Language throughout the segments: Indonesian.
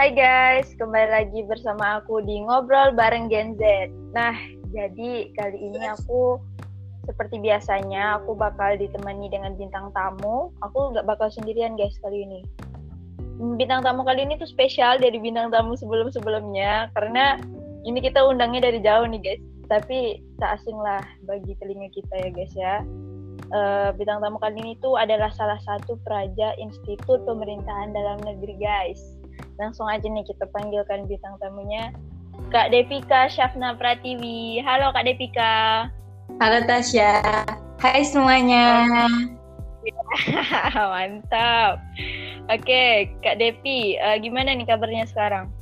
Hai guys, kembali lagi bersama aku di Ngobrol bareng Gen Z. Nah, jadi kali ini aku seperti biasanya aku bakal ditemani dengan bintang tamu. Aku nggak bakal sendirian guys kali ini. Bintang tamu kali ini tuh spesial dari bintang tamu sebelum-sebelumnya karena ini kita undangnya dari jauh nih guys. Tapi tak asing lah bagi telinga kita ya guys ya. Uh, bintang tamu kali ini tuh adalah salah satu peraja Institut Pemerintahan Dalam Negeri guys Langsung aja nih kita panggilkan bintang tamunya. Kak Devika Syafna Pratiwi. Halo Kak Devika. Halo Tasya. Hai semuanya. Mantap. Oke, Kak Devi, uh, gimana nih kabarnya sekarang?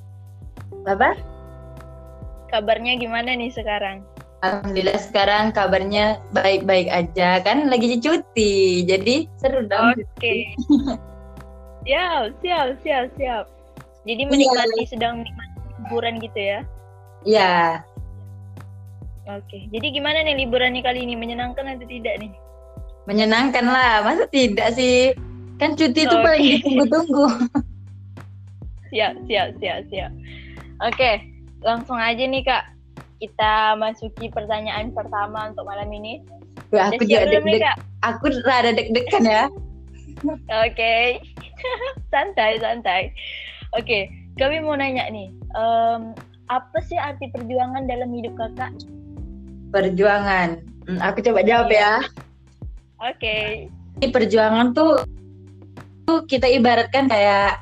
Apa? Kabarnya gimana nih sekarang? Alhamdulillah sekarang kabarnya baik-baik aja kan lagi cuti jadi seru dong. Oke. Okay. siap, siap, siap, siap. Jadi iya. menikmati iya. sedang menikmati liburan gitu ya? Iya. Oke, jadi gimana nih liburan nih kali ini? Menyenangkan atau tidak nih? Menyenangkan lah, masa tidak sih? Kan cuti itu okay. paling ditunggu-tunggu. siap, siap, siap, siap. Oke, langsung aja nih kak. Kita masuki pertanyaan pertama untuk malam ini. Ya, aku juga deg-deg. Aku rada deg-degan ya. Oke, okay. santai, santai. Oke, kami mau nanya nih, um, apa sih arti perjuangan dalam hidup kakak? Perjuangan, hmm, aku coba jawab ya. Oke. Okay. Perjuangan tuh, tuh kita ibaratkan kayak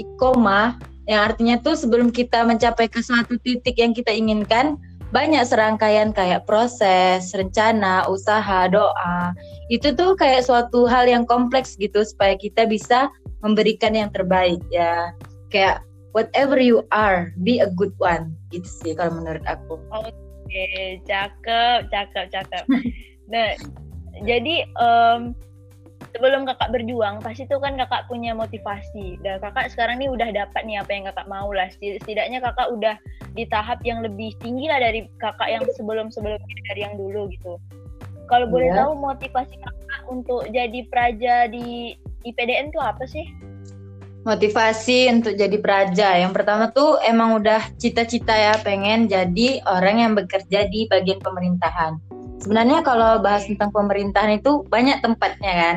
ikoma, yang artinya tuh sebelum kita mencapai ke suatu titik yang kita inginkan, banyak serangkaian kayak proses, rencana, usaha, doa. Itu tuh kayak suatu hal yang kompleks gitu supaya kita bisa memberikan yang terbaik ya. Kayak whatever you are be a good one. Gitu sih kalau menurut aku. Oke okay, cakep cakep cakep. Nah jadi um, sebelum kakak berjuang pasti tuh kan kakak punya motivasi dan kakak sekarang nih udah dapat nih apa yang kakak mau lah setidaknya kakak udah di tahap yang lebih tinggi lah dari kakak yang sebelum sebelumnya dari yang dulu gitu kalau boleh yeah. tahu motivasi kakak untuk jadi praja di IPDN tuh apa sih? Motivasi untuk jadi praja. Yang pertama tuh emang udah cita-cita ya pengen jadi orang yang bekerja di bagian pemerintahan. Sebenarnya kalau bahas tentang pemerintahan itu banyak tempatnya kan.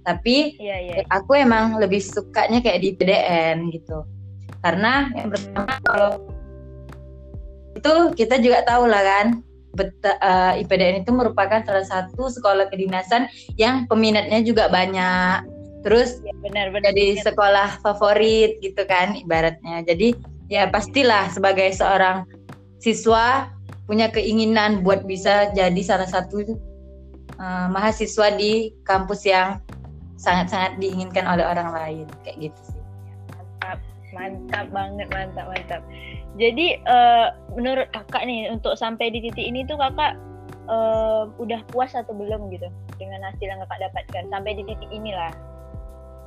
Tapi iya, iya. aku emang lebih sukanya kayak di PDN gitu. Karena yang pertama kalau itu kita juga tahu lah kan Beta, uh, eh, IPDN itu merupakan salah satu sekolah kedinasan yang peminatnya juga banyak terus ya, benar, benar, jadi benar. sekolah favorit gitu kan ibaratnya jadi ya pastilah sebagai seorang siswa punya keinginan buat bisa jadi salah satu uh, mahasiswa di kampus yang sangat-sangat diinginkan oleh orang lain kayak gitu sih. Mantap mantap banget mantap mantap. Jadi uh, menurut kakak nih untuk sampai di titik ini tuh kakak uh, udah puas atau belum gitu dengan hasil yang kakak dapatkan? Sampai di titik inilah.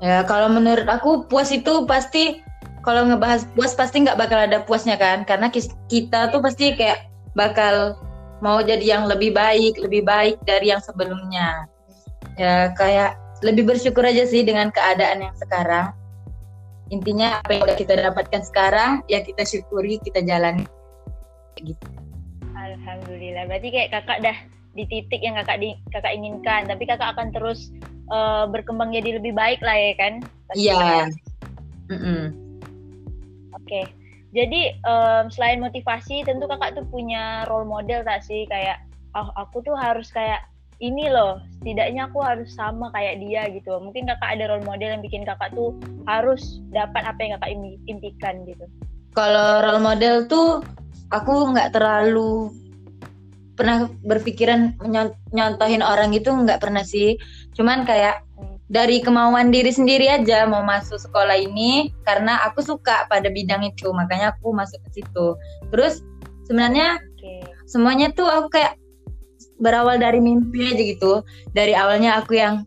Ya kalau menurut aku puas itu pasti kalau ngebahas puas pasti nggak bakal ada puasnya kan? Karena kita tuh pasti kayak bakal mau jadi yang lebih baik lebih baik dari yang sebelumnya. Ya kayak lebih bersyukur aja sih dengan keadaan yang sekarang intinya apa yang udah kita dapatkan sekarang ya kita syukuri kita jalani gitu alhamdulillah berarti kayak kakak dah di titik yang kakak di kakak inginkan tapi kakak akan terus uh, berkembang jadi lebih baik lah ya kan? Iya. Yeah. Mm -mm. Oke. Okay. Jadi um, selain motivasi, tentu kakak tuh punya role model tak sih kayak, oh aku tuh harus kayak ini loh, setidaknya aku harus sama kayak dia gitu. Mungkin kakak ada role model yang bikin kakak tuh harus dapat apa yang kakak impikan gitu. Kalau role model tuh aku nggak terlalu pernah berpikiran nyontohin orang gitu nggak pernah sih cuman kayak dari kemauan diri sendiri aja mau masuk sekolah ini karena aku suka pada bidang itu makanya aku masuk ke situ terus sebenarnya okay. semuanya tuh aku kayak berawal dari mimpi aja gitu. Dari awalnya aku yang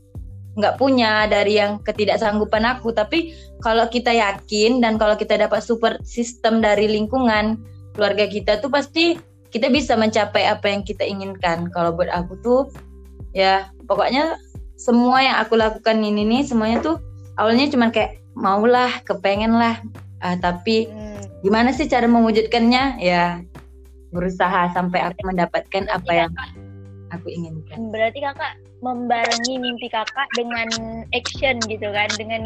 nggak punya dari yang ketidaksanggupan aku. Tapi kalau kita yakin dan kalau kita dapat support sistem dari lingkungan keluarga kita tuh pasti kita bisa mencapai apa yang kita inginkan. Kalau buat aku tuh ya pokoknya semua yang aku lakukan ini nih semuanya tuh awalnya cuman kayak maulah, kepengen lah uh, tapi hmm. gimana sih cara mewujudkannya? Ya berusaha sampai aku mendapatkan apa yang aku inginkan berarti kakak membarengi mimpi kakak dengan action gitu kan dengan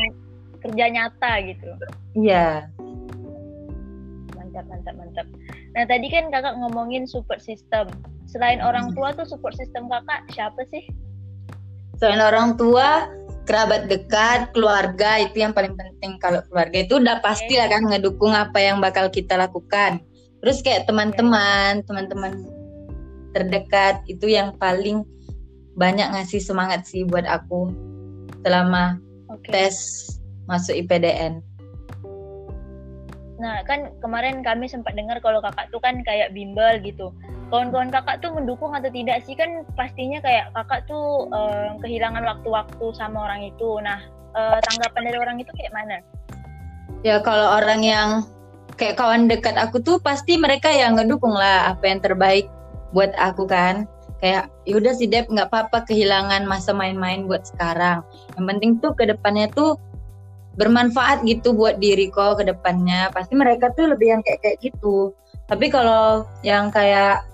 kerja nyata gitu. Iya. Mantap mantap mantap. Nah tadi kan kakak ngomongin support system. Selain orang tua tuh support system kakak siapa sih? Selain orang tua kerabat dekat, keluarga itu yang paling penting. Kalau keluarga itu udah pasti lah kan ngedukung apa yang bakal kita lakukan. Terus kayak teman-teman, teman-teman terdekat itu yang paling banyak ngasih semangat sih buat aku selama okay. tes masuk IPDN. Nah, kan kemarin kami sempat dengar kalau kakak tuh kan kayak bimbel gitu. Kawan-kawan kakak tuh mendukung atau tidak sih? Kan pastinya kayak kakak tuh uh, kehilangan waktu-waktu sama orang itu. Nah, uh, tanggapan dari orang itu kayak mana? Ya, kalau orang yang kayak kawan dekat aku tuh pasti mereka yang ngedukung lah apa yang terbaik buat aku kan. Kayak yaudah sih Dep nggak apa-apa kehilangan masa main-main buat sekarang. Yang penting tuh ke depannya tuh bermanfaat gitu buat diri kok ke depannya. Pasti mereka tuh lebih yang kayak kayak gitu. Tapi kalau yang kayak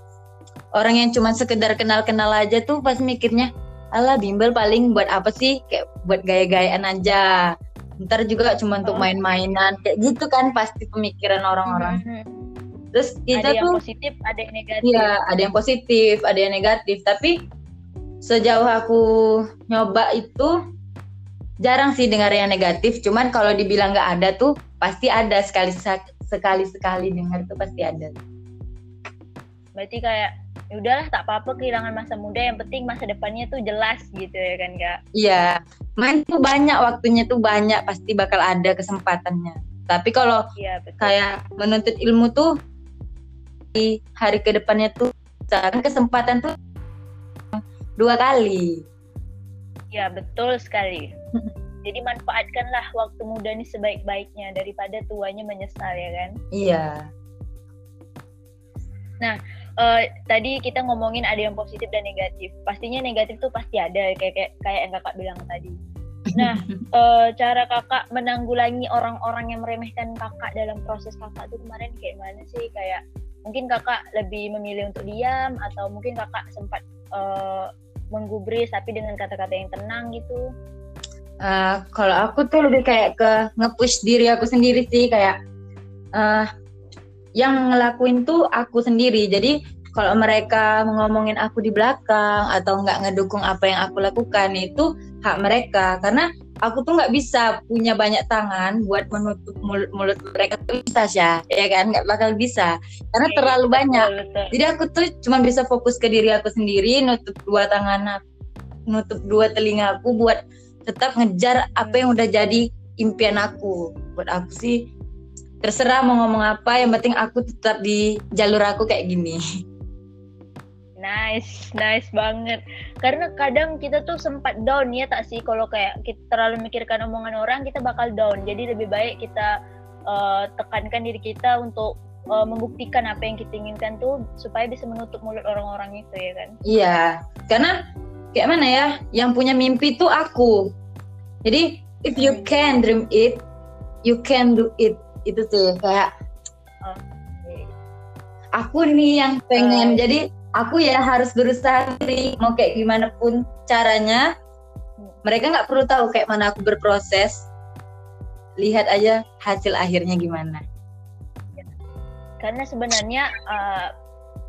orang yang cuma sekedar kenal-kenal aja tuh pas mikirnya ala bimbel paling buat apa sih? Kayak buat gaya-gayaan aja. Ntar juga cuma untuk main-mainan. Kayak gitu kan pasti pemikiran orang-orang. Mm-hmm. Terus kita ada tuh yang positif ada yang negatif. Iya ada yang positif ada yang negatif. Tapi sejauh aku nyoba itu jarang sih dengar yang negatif. Cuman kalau dibilang nggak ada tuh pasti ada. Sekali sekali sekali dengar tuh pasti ada. Berarti kayak ya udahlah tak apa-apa kehilangan masa muda. Yang penting masa depannya tuh jelas gitu ya kan kak? Iya. Main tuh banyak waktunya tuh banyak. Pasti bakal ada kesempatannya. Tapi kalau ya, kayak menuntut ilmu tuh di hari ke depannya tuh kan kesempatan tuh dua kali Ya, betul sekali. Jadi manfaatkanlah waktu muda ini sebaik-baiknya daripada tuanya menyesal ya kan? Iya. Nah, uh, tadi kita ngomongin ada yang positif dan negatif. Pastinya negatif tuh pasti ada kayak kayak, kayak yang kakak bilang tadi. Nah, uh, cara kakak menanggulangi orang-orang yang meremehkan kakak dalam proses kakak tuh kemarin kayak mana sih? Kayak mungkin kakak lebih memilih untuk diam atau mungkin kakak sempat uh, menggubris tapi dengan kata-kata yang tenang gitu? Uh, kalau aku tuh lebih kayak ke ngepush diri aku sendiri sih kayak uh, yang ngelakuin tuh aku sendiri. Jadi kalau mereka ngomongin aku di belakang atau nggak ngedukung apa yang aku lakukan itu hak mereka. Karena aku tuh nggak bisa punya banyak tangan buat menutup mulut, mulut mereka tuh bisa ya ya kan? Nggak bakal bisa karena terlalu banyak. jadi aku tuh cuma bisa fokus ke diri aku sendiri nutup dua tangan aku nutup dua telinga aku buat tetap ngejar apa yang udah jadi impian aku. Buat aku sih terserah mau ngomong apa yang penting aku tetap di jalur aku kayak gini Nice, nice banget. Karena kadang kita tuh sempat down ya tak sih kalau kayak kita terlalu mikirkan omongan orang kita bakal down. Jadi lebih baik kita uh, tekankan diri kita untuk uh, membuktikan apa yang kita inginkan tuh supaya bisa menutup mulut orang-orang itu ya kan. Iya, karena kayak mana ya, yang punya mimpi tuh aku. Jadi if you hmm. can dream it, you can do it. Itu tuh kayak okay. aku nih yang pengen uh, jadi aku ya harus berusaha sendiri mau kayak gimana pun caranya. Mereka nggak perlu tahu kayak mana aku berproses. Lihat aja hasil akhirnya gimana. Karena sebenarnya uh,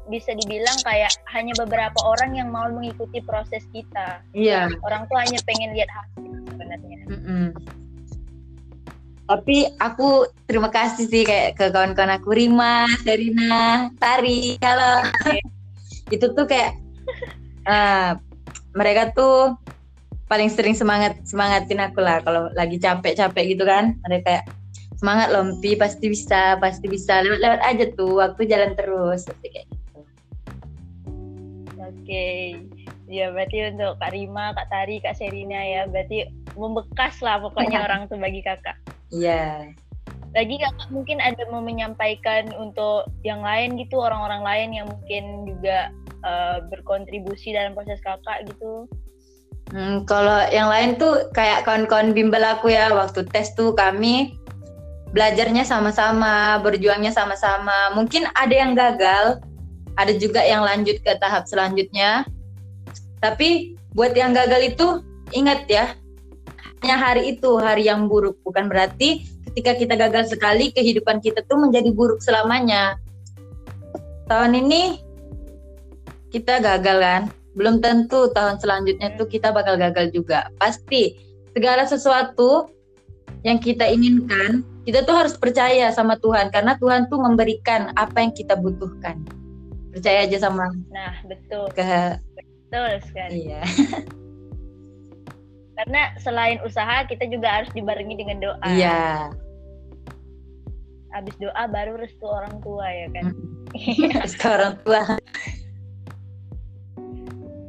bisa dibilang kayak hanya beberapa orang yang mau mengikuti proses kita. Iya. Orang tua hanya pengen lihat hasil sebenarnya. Mm -mm. tapi aku terima kasih sih kayak ke kawan-kawan aku Rima, Serina, Tari, halo itu tuh kayak uh, mereka tuh paling sering semangat semangatin aku lah kalau lagi capek-capek gitu kan mereka kayak semangat lompi pasti bisa pasti bisa lewat-lewat aja tuh waktu jalan terus kayak gitu. Oke, ya berarti untuk Kak Rima, Kak Tari, Kak Serina ya berarti membekas lah pokoknya orang tuh bagi kakak. Iya. Yeah lagi kakak mungkin ada mau menyampaikan untuk yang lain gitu orang-orang lain yang mungkin juga uh, berkontribusi dalam proses kakak gitu hmm, kalau yang lain tuh kayak kawan-kawan bimbel aku ya waktu tes tuh kami belajarnya sama-sama, berjuangnya sama-sama. Mungkin ada yang gagal, ada juga yang lanjut ke tahap selanjutnya. Tapi buat yang gagal itu ingat ya, hanya hari itu hari yang buruk, bukan berarti ketika kita gagal sekali kehidupan kita tuh menjadi buruk selamanya. Tahun ini kita gagal kan, belum tentu tahun selanjutnya tuh kita bakal gagal juga. Pasti segala sesuatu yang kita inginkan, kita tuh harus percaya sama Tuhan karena Tuhan tuh memberikan apa yang kita butuhkan. Percaya aja sama. Nah, betul. Ke betul sekali. Iya. karena selain usaha kita juga harus dibarengi dengan doa. Iya. Habis doa baru restu orang tua ya kan. restu orang tua.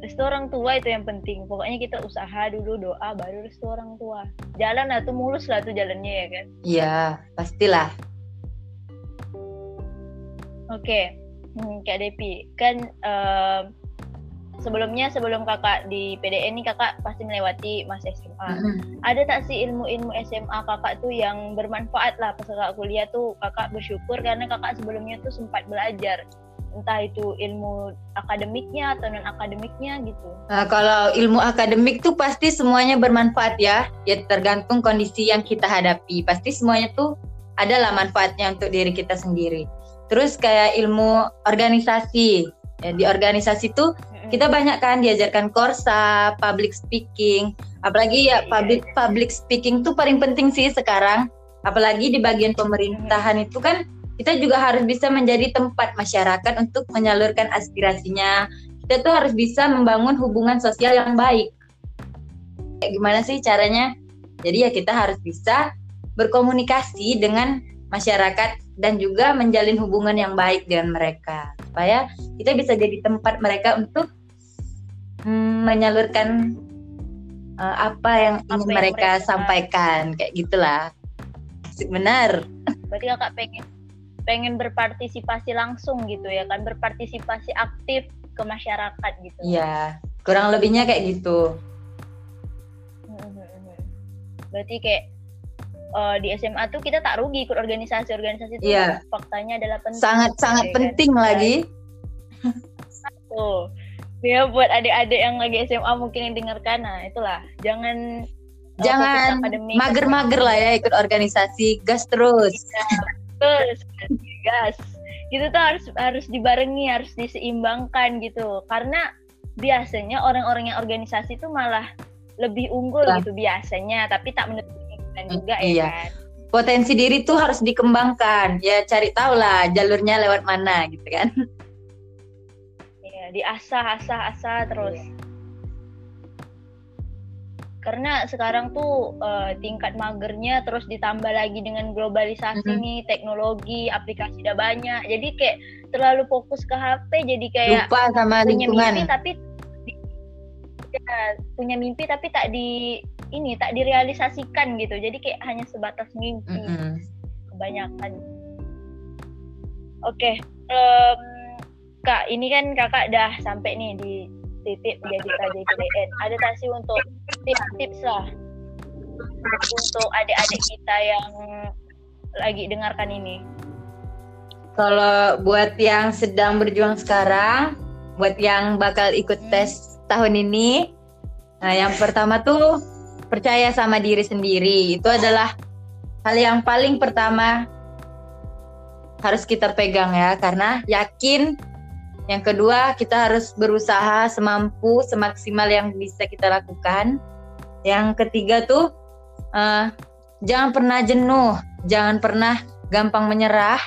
Restu orang tua itu yang penting. Pokoknya kita usaha dulu doa baru restu orang tua. Jalan lah tuh mulus lah tuh jalannya ya kan? Iya pastilah. Oke. Okay. hmm, kak Depi kan uh, sebelumnya sebelum kakak di PDN ini kakak pasti melewati masa SMA. Mm-hmm. Ada tak sih ilmu-ilmu SMA kakak tuh yang bermanfaat lah pas kakak kuliah tuh kakak bersyukur karena kakak sebelumnya tuh sempat belajar entah itu ilmu akademiknya atau non akademiknya gitu. Nah, kalau ilmu akademik tuh pasti semuanya bermanfaat ya. Ya tergantung kondisi yang kita hadapi. Pasti semuanya tuh adalah manfaatnya untuk diri kita sendiri. Terus kayak ilmu organisasi. Ya, di organisasi tuh kita banyak kan diajarkan korsa, public speaking. Apalagi ya iya, public public speaking tuh paling penting sih sekarang. Apalagi di bagian pemerintahan itu kan kita juga harus bisa menjadi tempat masyarakat untuk menyalurkan aspirasinya. Kita tuh harus bisa membangun hubungan sosial yang baik. Kayak gimana sih caranya? Jadi ya kita harus bisa berkomunikasi dengan masyarakat dan juga menjalin hubungan yang baik dengan mereka supaya kita bisa jadi tempat mereka untuk menyalurkan uh, apa yang ingin apa yang mereka, mereka sampaikan kayak gitulah. Benar. Berarti kakak pengen pengen berpartisipasi langsung gitu ya kan? Berpartisipasi aktif ke masyarakat gitu. Iya kurang lebihnya kayak gitu. Berarti kayak uh, di SMA tuh kita tak rugi ikut organisasi-organisasi itu yeah. faktanya adalah penting sangat sangat ya, penting kan? lagi. Tuh ya buat adik-adik yang lagi SMA mungkin yang dengarkan. Nah itulah. Jangan jangan mager-mager lah ya ikut organisasi gas terus. Iya terus. Gas. Gitu tuh harus harus dibarengi harus diseimbangkan gitu. Karena biasanya orang-orang yang organisasi itu malah lebih unggul nah. gitu biasanya. Tapi tak menutup kemungkinan mm, juga ya iya. kan. Potensi diri tuh harus dikembangkan. Ya cari tahu lah jalurnya lewat mana gitu kan diasah asah asah terus iya karena sekarang tuh uh, tingkat magernya terus ditambah lagi dengan globalisasi mm -hmm. nih teknologi aplikasi udah banyak jadi kayak terlalu fokus ke HP jadi kayak lupa sama punya lingkungan mimpi tapi ya, punya mimpi tapi tak di ini tak direalisasikan gitu jadi kayak hanya sebatas mimpi mm -hmm. kebanyakan oke okay. um, kak ini kan kakak dah sampai nih di titik menjadi KJPDN ada tak sih untuk tips-tips lah? Untuk adik-adik kita yang lagi dengarkan ini? Kalau buat yang sedang berjuang sekarang buat yang bakal ikut hmm. tes tahun ini nah yang pertama tuh percaya sama diri sendiri. Itu adalah hal yang paling pertama harus kita pegang ya karena yakin yang kedua, kita harus berusaha semampu, semaksimal yang bisa kita lakukan. Yang ketiga tuh, uh, jangan pernah jenuh, jangan pernah gampang menyerah.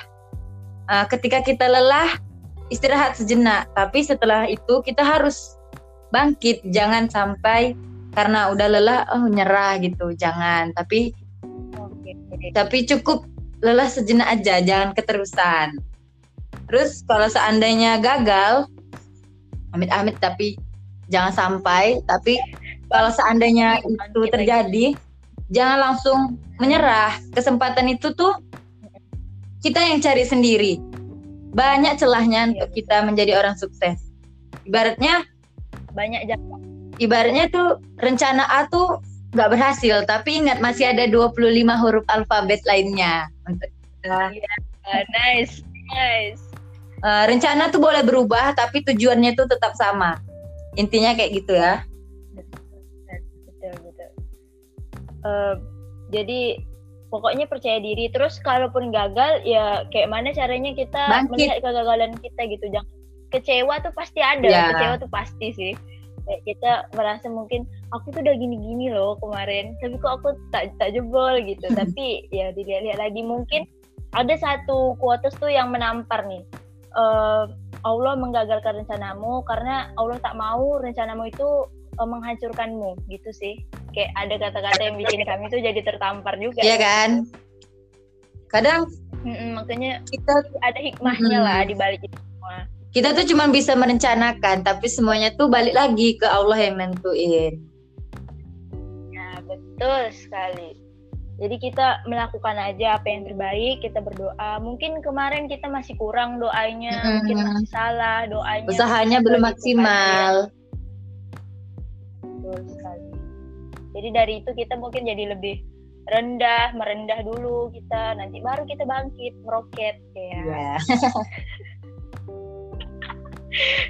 Uh, ketika kita lelah, istirahat sejenak. Tapi setelah itu kita harus bangkit, jangan sampai karena udah lelah, oh nyerah gitu, jangan. Tapi, tapi cukup lelah sejenak aja, jangan keterusan. Terus kalau seandainya gagal, amit-amit tapi jangan sampai. Tapi kalau seandainya itu terjadi, jangan langsung menyerah. Kesempatan itu tuh kita yang cari sendiri. Banyak celahnya untuk kita menjadi orang sukses. Ibaratnya banyak jalan. Ibaratnya tuh rencana A tuh nggak berhasil, tapi ingat masih ada 25 huruf alfabet lainnya untuk uh, nice, nice. Uh, rencana tuh boleh berubah, tapi tujuannya tuh tetap sama. Intinya kayak gitu ya. Betul, betul. Uh, jadi pokoknya percaya diri. Terus kalaupun gagal, ya kayak mana caranya kita Bangkit. melihat kegagalan kita gitu. Jangan kecewa tuh pasti ada, ya. kecewa tuh pasti sih kayak kita merasa mungkin aku tuh udah gini-gini loh kemarin tapi kok aku tak tak jebol gitu tapi ya dilihat-lihat lagi mungkin ada satu quotes tuh yang menampar nih uh, Allah menggagalkan rencanamu karena Allah tak mau rencanamu itu uh, menghancurkanmu gitu sih. Kayak ada kata-kata yang bikin kami tuh jadi tertampar juga. Iya kan? Kadang Mm-mm, makanya kita ada hikmahnya mm. lah di balik itu semua. Kita tuh cuma bisa merencanakan tapi semuanya tuh balik lagi ke Allah yang nentuin. Ya betul sekali jadi kita melakukan aja apa yang terbaik kita berdoa. Mungkin kemarin kita masih kurang doanya mm-hmm. mungkin masih salah doanya. Usahanya belum maksimal. betul sekali. Jadi dari itu kita mungkin jadi lebih rendah merendah dulu kita. Nanti baru kita bangkit meroket ya. Yeah.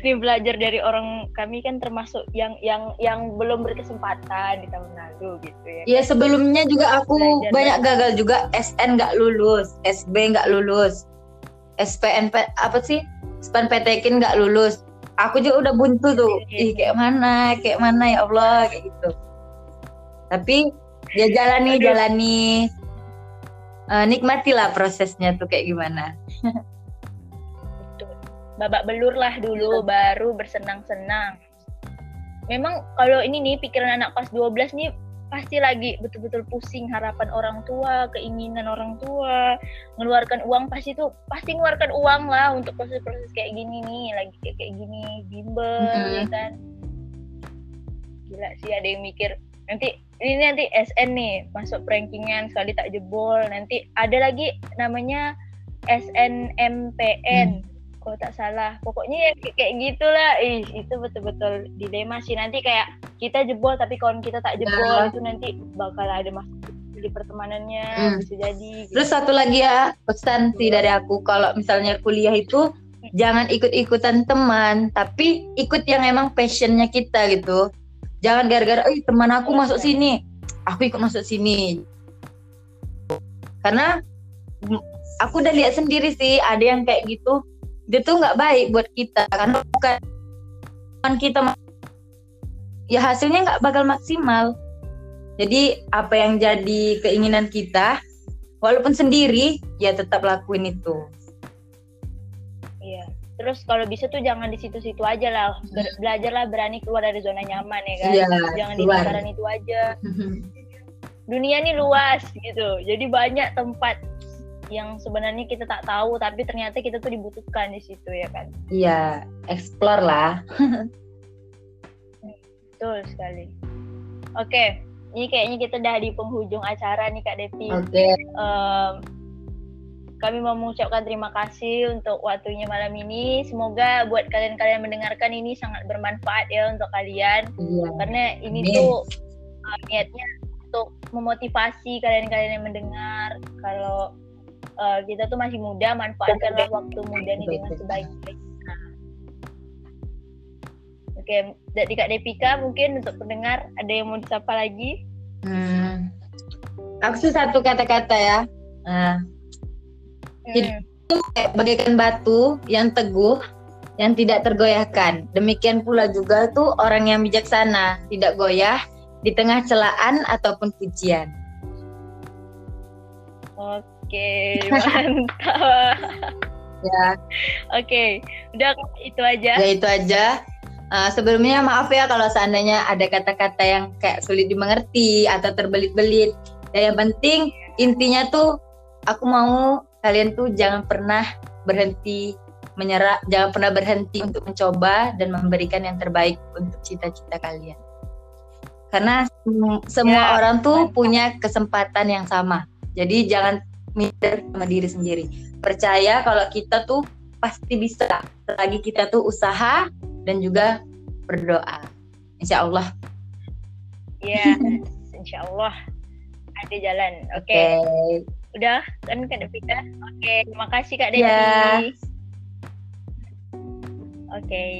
nih belajar dari orang kami kan termasuk yang yang yang belum berkesempatan di tahun lalu gitu ya. Iya sebelumnya juga aku belajar banyak dari... gagal juga SN nggak lulus, SB nggak lulus, SPNP apa sih? SPNPTKIN nggak lulus. Aku juga udah buntu tuh. Ih kayak mana, kayak mana ya Allah kayak gitu. Tapi ya jalani Aduh. jalani. Uh, nikmatilah prosesnya tuh kayak gimana. babak belur lah dulu iya. baru bersenang-senang memang kalau ini nih pikiran anak kelas 12 nih pasti lagi betul-betul pusing harapan orang tua, keinginan orang tua, mengeluarkan uang pasti tuh pasti mengeluarkan uang lah untuk proses-proses kayak gini nih, lagi kayak kayak gini, bimbel mm-hmm. ya kan. Gila sih ada yang mikir nanti ini nanti SN nih masuk rankingan sekali tak jebol, nanti ada lagi namanya SNMPN. Mm kalau tak salah pokoknya ya kayak gitulah ih itu betul-betul dilema sih nanti kayak kita jebol tapi kawan kita tak jebol nah. itu nanti bakal ada masalah di pertemanannya hmm. bisa jadi gitu. terus satu lagi ya pesan sih dari aku kalau misalnya kuliah itu hmm. jangan ikut-ikutan teman tapi ikut yang emang passionnya kita gitu jangan gara-gara eh teman aku iya, masuk iya. sini aku ikut masuk sini karena aku udah lihat sendiri sih ada yang kayak gitu itu tuh nggak baik buat kita karena bukan kita ya hasilnya nggak bakal maksimal. Jadi apa yang jadi keinginan kita walaupun sendiri ya tetap lakuin itu. Iya. Terus kalau bisa tuh jangan di situ-situ aja lah. Ber belajarlah berani keluar dari zona nyaman ya kan? Iya, jangan di lingkaran itu aja. Dunia ini luas gitu. Jadi banyak tempat yang sebenarnya kita tak tahu tapi ternyata kita tuh dibutuhkan di situ ya kan iya explore lah betul sekali oke ini kayaknya kita udah di penghujung acara nih kak Devi oke okay. um, kami mau mengucapkan terima kasih untuk waktunya malam ini. Semoga buat kalian-kalian mendengarkan ini sangat bermanfaat ya untuk kalian. Iya. Karena ini Amin. tuh uh, niatnya untuk memotivasi kalian-kalian yang mendengar kalau uh, kita tuh masih muda manfaatkanlah waktu muda ini dengan sebaik-baiknya oke dari kak Devika mungkin untuk pendengar ada yang mau disapa lagi hmm. aku satu kata-kata ya nah. hmm. itu bagaikan batu yang teguh yang tidak tergoyahkan. Demikian pula juga tuh orang yang bijaksana, tidak goyah di tengah celaan ataupun pujian. Oke. Oke, mantap. ya. Oke, udah itu aja. Ya itu aja. Uh, sebelumnya maaf ya kalau seandainya ada kata-kata yang kayak sulit dimengerti atau terbelit-belit. Ya yang penting intinya tuh aku mau kalian tuh jangan pernah berhenti menyerah, jangan pernah berhenti untuk mencoba dan memberikan yang terbaik untuk cita-cita kalian. Karena semua ya, orang tuh punya kesempatan yang sama. Jadi jangan minder sama diri sendiri. Percaya kalau kita tuh pasti bisa. Lagi kita tuh usaha dan juga berdoa. Insya Allah. Iya. insya Allah ada jalan. Oke. Okay. Okay. Udah kan Kak Devita? Oke, okay. terima kasih Kak Devi. Yeah. Oke. Okay.